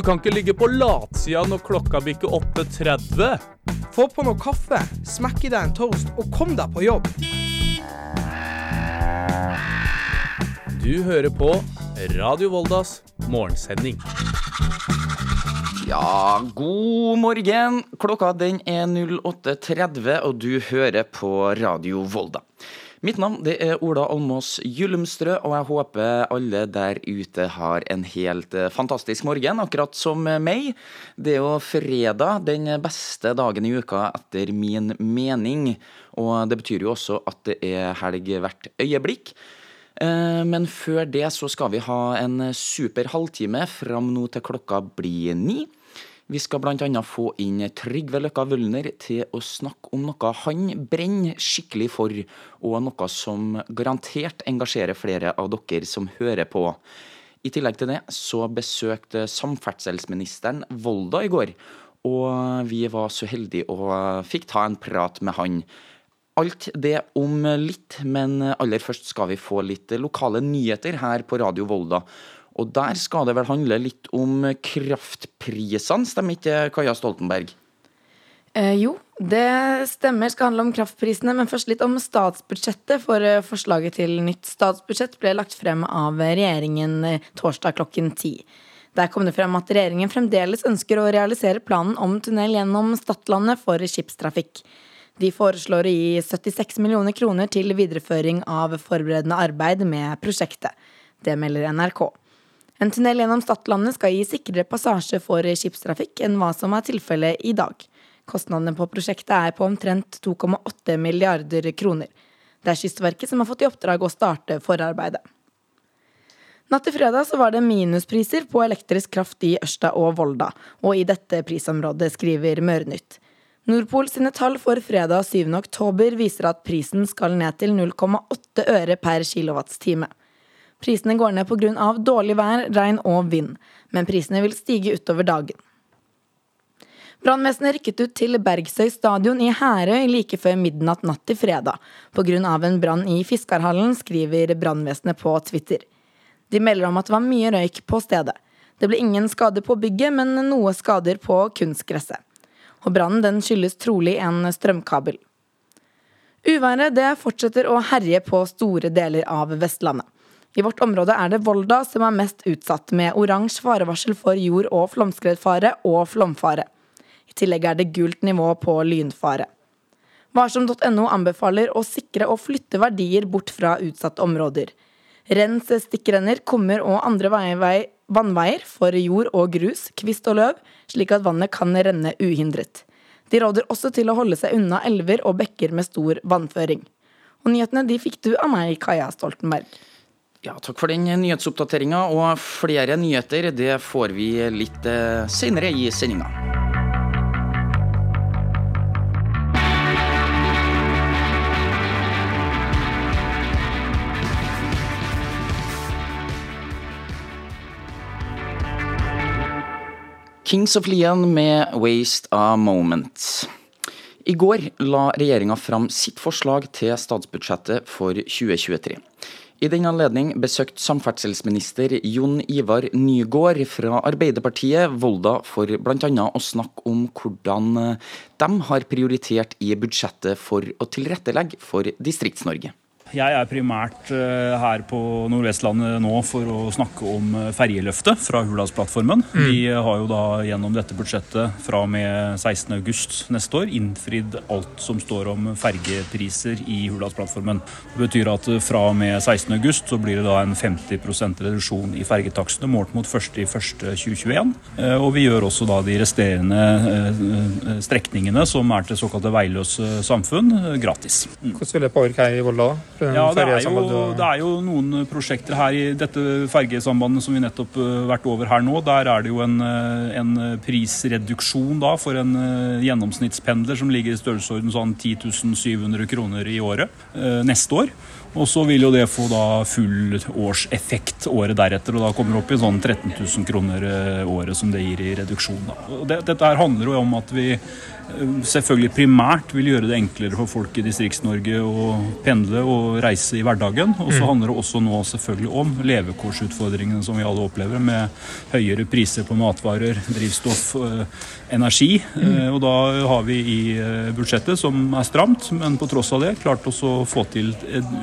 Du kan ikke ligge på latsida når klokka bikker 8.30. Få på noe kaffe, smekk i deg en toast og kom deg på jobb. Du hører på Radio Voldas morgensending. Ja, god morgen. Klokka den er 08.30, og du hører på Radio Volda. Mitt navn det er Ola Almås Gyllumstrø, og jeg håper alle der ute har en helt eh, fantastisk morgen, akkurat som meg. Det er jo fredag, den beste dagen i uka etter min mening. Og det betyr jo også at det er helg hvert øyeblikk. Eh, men før det så skal vi ha en super halvtime fram nå til klokka blir ni. Vi skal bl.a. få inn Trygve Løkka Wølner til å snakke om noe han brenner skikkelig for, og noe som garantert engasjerer flere av dere som hører på. I tillegg til det så besøkte samferdselsministeren Volda i går, og vi var så heldige og fikk ta en prat med han. Alt det om litt, men aller først skal vi få litt lokale nyheter her på Radio Volda. Og der skal det vel handle litt om kraftprisene, stemmer ikke Kaja Stoltenberg? Eh, jo, det stemmer. Skal handle om kraftprisene, men først litt om statsbudsjettet. For eh, forslaget til nytt statsbudsjett ble lagt frem av regjeringen eh, torsdag klokken ti. Der kom det frem at regjeringen fremdeles ønsker å realisere planen om tunnel gjennom Stadlandet for skipstrafikk. De foreslår å gi 76 millioner kroner til videreføring av forberedende arbeid med prosjektet. Det melder NRK. En tunnel gjennom Stadlandet skal gi sikrere passasje for skipstrafikk enn hva som er tilfellet i dag. Kostnadene på prosjektet er på omtrent 2,8 milliarder kroner. Det er Kystverket som har fått i oppdrag å starte forarbeidet. Natt til fredag så var det minuspriser på elektrisk kraft i Ørsta og Volda, og i dette prisområdet skriver Mørenytt. Nordpol sine tall for fredag 7. oktober viser at prisen skal ned til 0,8 øre per kilowattstime. Prisene går ned pga. dårlig vær, regn og vind, men prisene vil stige utover dagen. Brannvesenet rykket ut til Bergsøy stadion i Herøy like før midnatt natt til fredag pga. en brann i Fiskarhallen, skriver brannvesenet på Twitter. De melder om at det var mye røyk på stedet. Det ble ingen skader på bygget, men noe skader på kunstgresset. Og brannen skyldes trolig en strømkabel. Uværet fortsetter å herje på store deler av Vestlandet. I vårt område er det Volda som er mest utsatt, med oransje farevarsel for jord- og flomskredfare og flomfare. I tillegg er det gult nivå på lynfare. Varsom.no anbefaler å sikre og flytte verdier bort fra utsatte områder. Rens stikkrenner, kummer og andre vannveier for jord og grus, kvist og løv, slik at vannet kan renne uhindret. De råder også til å holde seg unna elver og bekker med stor vannføring. Og nyhetene de fikk du av meg, Kaja Stoltenberg. Ja, Takk for den nyhetsoppdateringa, og flere nyheter det får vi litt eh, senere i sendinga. Kings of Leon med 'Waste a Moment'. I går la regjeringa fram sitt forslag til statsbudsjettet for 2023. I den anledning besøkte samferdselsminister Jon Ivar Nygård fra Arbeiderpartiet Volda for bl.a. å snakke om hvordan de har prioritert i budsjettet for å tilrettelegge for Distrikts-Norge. Jeg er primært eh, her på Nordvestlandet nå for å snakke om eh, ferjeløftet fra Hurdalsplattformen. Mm. Vi har jo da gjennom dette budsjettet fra og med 16.8 neste år innfridd alt som står om fergepriser i Hurdalsplattformen. Det betyr at eh, fra og med 16.8 så blir det da en 50% reduksjon i fergetakstene målt mot 1.1.2021. Og vi gjør også da de resterende strekningene som er til såkalte veiløse samfunn, gratis. Mm. Hvordan vil det påvirke her i Volda? Ja, det er, jo, det er, jo, noen prosjekter her i dette fergesambandet som vi nettopp har uh, vært over her nå. Der er det jo en, uh, en prisreduksjon da for en gjennomsnittspendler som ligger i størrelsesorden sånn 10 700 kroner i året neste år. Og så vil jo det få da full årseffekt året deretter, og da kommer det opp i sånn 13 000 kroner eh, året som det gir i reduksjon. Det, dette her handler jo om at vi selvfølgelig primært vil gjøre det enklere for folk i Distrikts-Norge å pendle og reise i hverdagen. Og så mm. handler det også nå selvfølgelig om levekårsutfordringene som vi alle opplever, med høyere priser på matvarer, drivstoff, eh, energi. Mm. Eh, og da har vi i eh, budsjettet, som er stramt, men på tross av det klart også å få til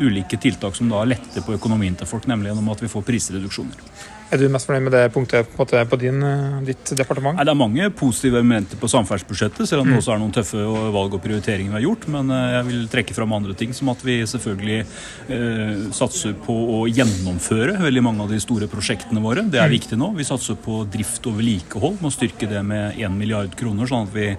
ulike tiltak som da letter på økonomien til folk, nemlig gjennom at vi får prisreduksjoner. Er du mest fornøyd med det punktet på, på din, eh, ditt departement? Nei, det er mange positive elementer på samferdselsbudsjettet, selv om det mm. også er noen tøffe valg og prioriteringer vi har gjort. Men eh, jeg vil trekke fram andre ting, som at vi selvfølgelig eh, satser på å gjennomføre veldig mange av de store prosjektene våre. Det er mm. viktig nå. Vi satser på drift og vedlikehold, må styrke det med 1 milliard kroner, sånn at vi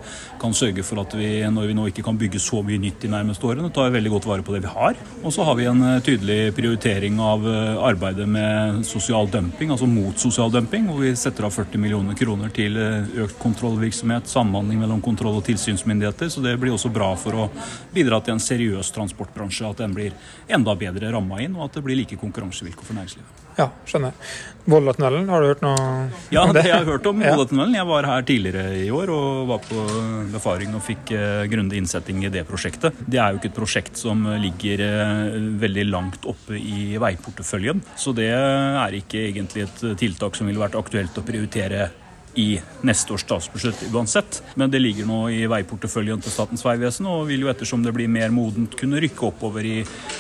kan sørge for at vi, når vi nå ikke kan bygge så mye nytt de nærmeste årene, tar veldig godt vare på det vi har. Og så har vi en tydelig prioritering av arbeidet med sosial dumping. Altså mot sosial dumping, hvor vi setter av 40 millioner kroner til eh, økt kontrollvirksomhet, samhandling mellom kontroll- og tilsynsmyndigheter. Så det blir også bra for å bidra til en seriøs transportbransje, at den blir enda bedre ramma inn, og at det blir like konkurransevilkår for næringslivet. Ja, skjønner. Vollatunnelen, har du hørt noe om det? Ja, det jeg har hørt om Volda-tunnelen. Jeg var her tidligere i år og var på befaring og fikk uh, grundig innsetting i det prosjektet. Det er jo ikke et prosjekt som ligger uh, veldig langt oppe i veiporteføljen, så det er ikke egentlig et tiltak som ville vært aktuelt å prioritere i neste års statsbudsjett uansett. Men det ligger nå i veiporteføljen til Statens vegvesen og vil jo ettersom det blir mer modent kunne rykke oppover i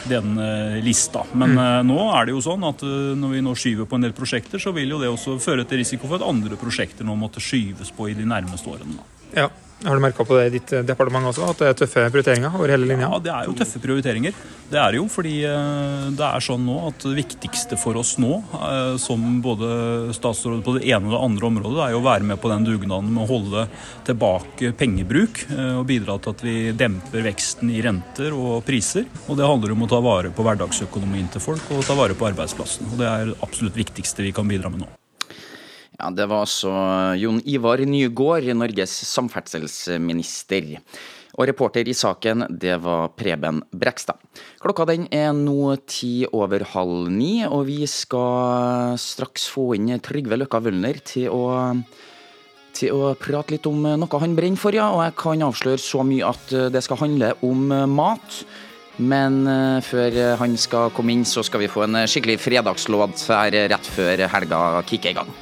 den uh, lista. Men mm. nå er det jo sånn at når vi nå skyver på en del prosjekter, så vil jo det også føre til risiko for at andre prosjekter nå måtte skyves på i de nærmeste årene. Ja, har du merka på det i ditt eh, departement også, at det er tøffe prioriteringer over hele linja? Ja, det er jo tøffe prioriteringer. Det er det jo fordi eh, det er sånn nå at det viktigste for oss nå, eh, som både statsråd på det ene og det andre området, er jo å være med på den dugnaden med å holde tilbake pengebruk og bidra til at vi demper veksten i renter og priser. Og det handler om å ta vare på hverdagsøkonomien til folk og ta vare på arbeidsplassen. Og det er det absolutt viktigste vi kan bidra med nå. Ja, Det var altså Jon Ivar Nygård, Norges samferdselsminister. Og reporter i saken, det var Preben Brekstad. Klokka den er nå ti over halv ni, og vi skal straks få inn Trygve Løkka Wølner til å, til å prate litt om noe han brenner for, ja. Og jeg kan avsløre så mye at det skal handle om mat. Men uh, før han skal komme inn, så skal vi få en skikkelig fredagslåt her rett før helga kicker i gang.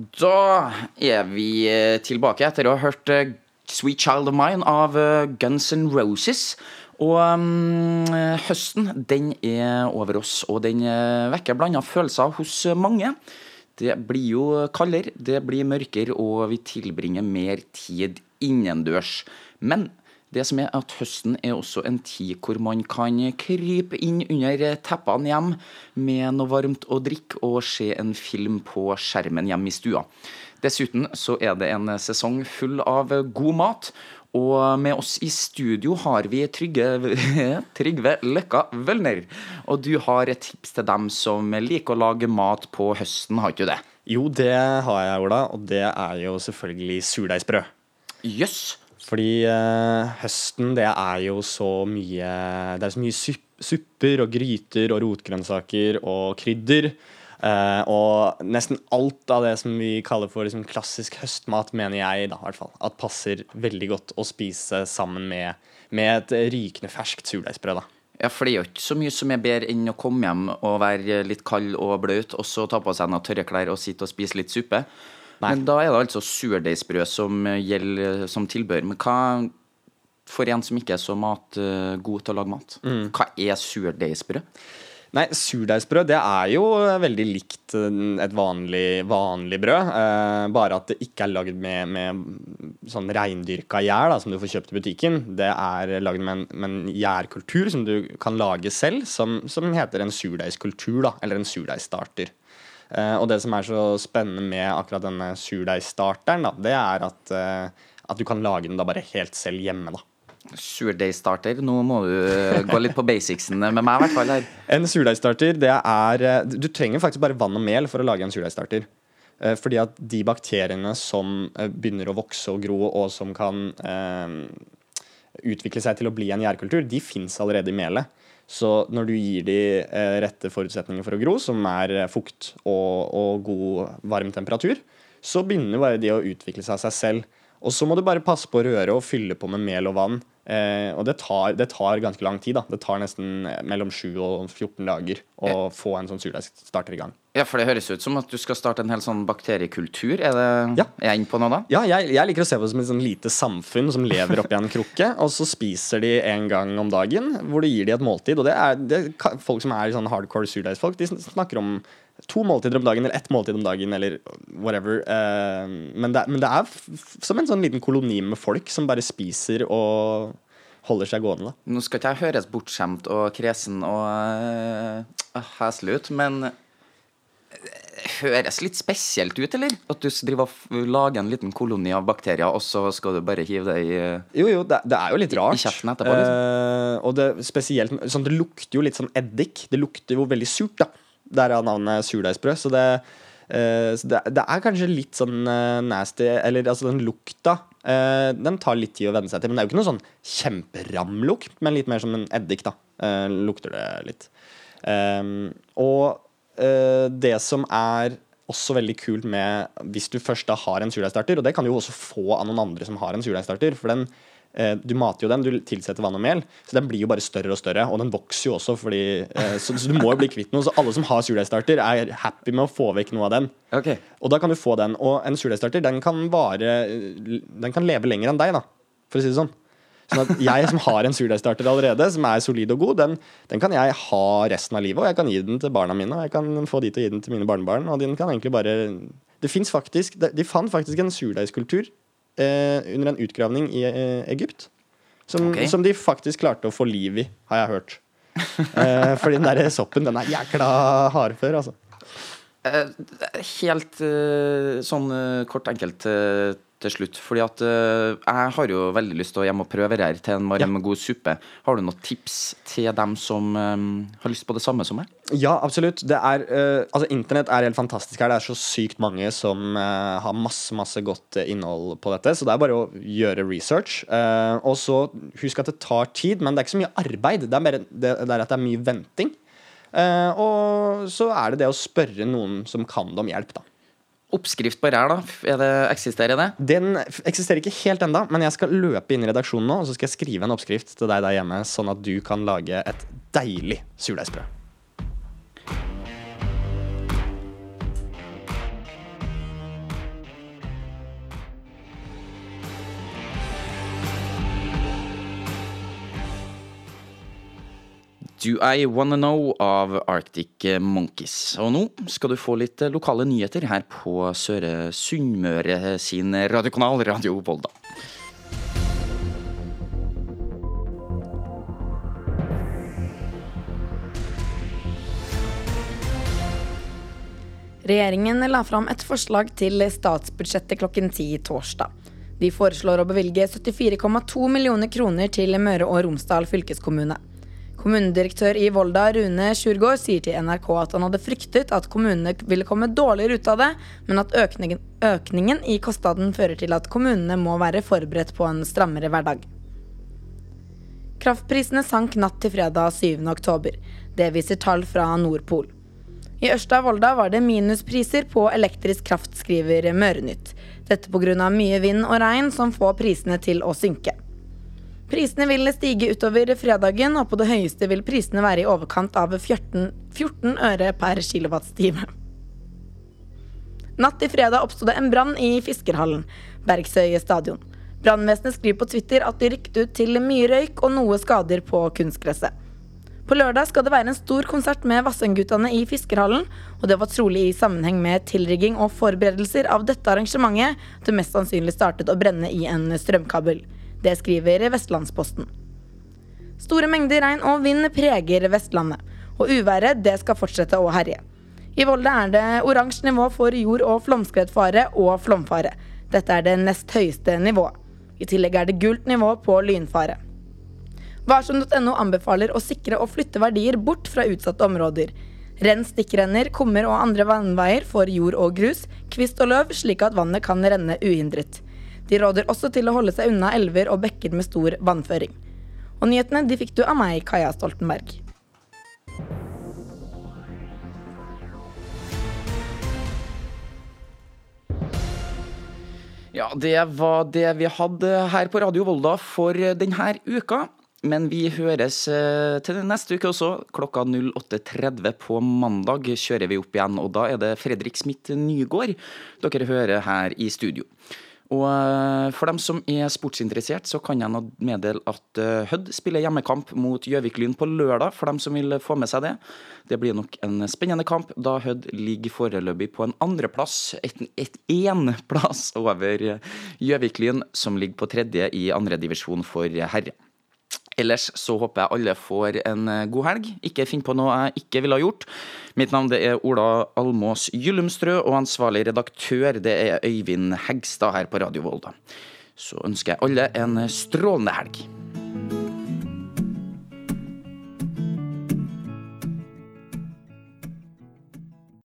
Da er vi eh, tilbake etter å ha hørt eh, Sweet Child of Mine av eh, Guns N' Roses. Og um, høsten den er over oss, og den vekker blanda følelser hos mange. Det blir jo kaldere, det blir mørkere, og vi tilbringer mer tid innendørs. Men det som er at Høsten er også en tid hvor man kan krype inn under teppene hjem med noe varmt å drikke og se en film på skjermen hjemme i stua. Dessuten så er det en sesong full av god mat. Og med oss i studio har vi Trygve, Trygve Løkka Wølner. Og du har et tips til dem som liker å lage mat på høsten, har ikke du det? Jo, det har jeg, Ola. Og det er jo selvfølgelig surdeigsbrød. Jøss. Yes. Fordi eh, høsten, det er jo så mye Det er så mye supper og gryter og rotgrønnsaker og krydder. Eh, og nesten alt av det som vi kaller for liksom, klassisk høstmat, mener jeg da, hvert fall, at passer veldig godt å spise sammen med, med et rykende ferskt surdeigsbrød. Ja, for det er jo ikke så mye som er bedre enn å komme hjem og være litt kald og bløt, og så ta på seg noen tørre klær og sitte og spise litt suppe. Nei. Men da er det altså surdeigsbrød som gjelder som tilbør. Men hva for en som ikke er så mat, uh, god til å lage mat, mm. hva er surdeigsbrød? Nei, surdeigsbrød det er jo veldig likt et vanlig, vanlig brød. Eh, bare at det ikke er lagd med, med sånn reindyrka gjær som du får kjøpt i butikken. Det er lagd med en, med en gjærkultur som du kan lage selv, som, som heter en surdeigskultur, eller en surdeigstarter. Eh, og det som er så spennende med akkurat denne surdeigstarteren, det er at, eh, at du kan lage den da bare helt selv hjemme. da. Surdeigstarter. Nå må du eh, gå litt på basicsene med meg, i hvert fall. her En surdeigstarter, det er Du trenger faktisk bare vann og mel for å lage en surdeigstarter. Fordi at de bakteriene som begynner å vokse og gro, og som kan eh, utvikle seg til å bli en gjærkultur, de fins allerede i melet. Så når du gir de eh, rette forutsetninger for å gro, som er eh, fukt og, og god varm temperatur, så begynner bare de å utvikle seg av seg selv. Og så må du bare passe på å røre og fylle på med mel og vann. Eh, og det tar, det tar ganske lang tid. da. Det tar nesten eh, mellom 7 og 14 dager å få en sånn surdeigstarter i gang. Ja, for det høres ut som at du skal starte en hel sånn bakteriekultur. Er, det, Ja. er jeg inne på noe da? Ja, jeg, jeg liker å se på det som et sånn lite samfunn som lever oppi en krukke, og så spiser de en gang om dagen, hvor du gir de et måltid. Og det er, det folk som er sånn hardcore surdeigsfolk, de snakker om to måltider om dagen, eller ett måltid om dagen, eller whatever. Eh, men, det, men det er som en sånn liten koloni med folk som bare spiser og holder seg gående. da. Nå skal ikke jeg høres bortskjemt og kresen og uh, heslig ut, men høres litt spesielt ut, eller? At du driver lager en liten koloni av bakterier, og så skal du bare hive det i eh, Jo, jo, det, det er jo litt I- i rart. kjeften etterpå, liksom. Eh, og det spesielt sånn, Det lukter jo litt sånn eddik. Det lukter jo veldig surt, da. Derav navnet surdeigsbrød. Så, det, eh, så det, det er kanskje litt sånn eh, nasty Eller altså, den lukta eh, Den tar litt tid å venne seg til. Men det er jo ikke noe sånn kjemperamlukt, men litt mer som en eddik, da. eh, lukter det litt. Um, og eh, det som er også veldig kult med hvis du først da har en surdeigstarter, og det kan du jo også få av noen andre som har en surdeigstarter, for den eh, du mater jo den, du tilsetter vann og mel, så den blir jo bare større og større. Og den vokser jo også, fordi, eh, så, så du må jo bli kvitt noe. Så alle som har surdeigstarter, er happy med å få vekk noe av den. Okay. Og da kan du få den. Og en surdeigstarter den kan vare Den kan leve lenger enn deg, da, for å si det sånn. Sånn at jeg som har en surdeigstarter allerede, som er solid og god, den, den kan jeg ha resten av livet. Og jeg kan gi den til barna mine, og jeg kan få de til å gi den til mine barnebarn. Og den kan egentlig bare Det fins faktisk De fant faktisk en surdeigskultur eh, under en utgravning i eh, Egypt. Som, okay. som de faktisk klarte å få liv i, har jeg hørt. Eh, fordi den der soppen, den er jækla hardfør, altså. Eh, Helt eh, sånn eh, kort enkelt eh, til slutt. Fordi at eh, jeg har jo veldig lyst til å hjem og prøve det her til en varm ja. god suppe. Har du noen tips til dem som um, har lyst på det samme som meg? Ja, absolutt. Det er, uh, altså, internett er helt fantastisk her. Det er så sykt mange som uh, har masse masse godt innhold på dette. Så det er bare å gjøre research. Uh, og så husk at det tar tid, men det er ikke så mye arbeid. Det er bare det, det er at det er mye venting. Og så er det det å spørre noen som kan det om hjelp, da. Oppskrift på ræl, da? Det, eksisterer det? Den eksisterer ikke helt enda, men jeg skal løpe inn i redaksjonen nå og så skal jeg skrive en oppskrift til deg der hjemme, sånn at du kan lage et deilig surdeigsbrød. Do I Wanna Know av Arctic Monkeys. Og nå skal du få litt eh, lokale nyheter her på Søre Sunnmøre sin radiokanal Radio Volda. Regjeringen la fram et forslag til statsbudsjettet klokken ti torsdag. De foreslår å bevilge 74,2 millioner kroner til Møre og Romsdal fylkeskommune. Kommunedirektør i Volda, Rune Sjurgård, sier til NRK at han hadde fryktet at kommunene ville komme dårligere ut av det, men at økningen, økningen i kostnaden fører til at kommunene må være forberedt på en strammere hverdag. Kraftprisene sank natt til fredag 7. oktober. Det viser tall fra Nordpol. I Ørsta Volda var det minuspriser på elektrisk kraft, skriver Mørenytt. Dette pga. mye vind og regn som får prisene til å synke. Prisene vil stige utover fredagen, og på det høyeste vil prisene være i overkant av 14, 14 øre per kilowattime. Natt til fredag oppsto det en brann i Fiskerhallen, Bergsøy stadion. Brannvesenet skriver på Twitter at de rykket ut til mye røyk og noe skader på kunstgresset. På lørdag skal det være en stor konsert med Vassendguttene i Fiskerhallen, og det var trolig i sammenheng med tilrigging og forberedelser av dette arrangementet det mest sannsynlig startet å brenne i en strømkabel. Det skriver Vestlandsposten. Store mengder regn og vind preger Vestlandet, og uværet det skal fortsette å herje. I Volda er det oransje nivå for jord- og flomskredfare og flomfare. Dette er det nest høyeste nivået. I tillegg er det gult nivå på lynfare. Varsom.no anbefaler å sikre og flytte verdier bort fra utsatte områder. Renn stikkrenner, kummer og andre vannveier for jord og grus, kvist og løv, slik at vannet kan renne uhindret. De råder også til å holde seg unna elver og bekker med stor vannføring. Og nyhetene de fikk du av meg, Kaja Stoltenberg. Ja, det var det vi hadde her på Radio Volda for denne uka. Men vi høres eh, til neste uke også. Klokka 08.30 på mandag kjører vi opp igjen. Og da er det Fredrik Smith Nygård dere hører her i studio. Og eh, for dem som er sportsinteressert, så kan jeg nå meddele at eh, Hødd spiller hjemmekamp mot Gjøvik-Lyn på lørdag, for dem som vil få med seg det. Det blir nok en spennende kamp, da Hødd ligger foreløpig på en andreplass, et, et én plass over Gjøvik-Lyn, som ligger på tredje i andredivisjon for herre. Ellers så håper jeg alle får en eh, god helg. Ikke finn på noe jeg ikke ville ha gjort. Mitt navn det er Ola Almås Gyllumstrø, og ansvarlig redaktør det er Øyvind Hegstad her på Radio Volda. Så ønsker jeg alle en strålende helg.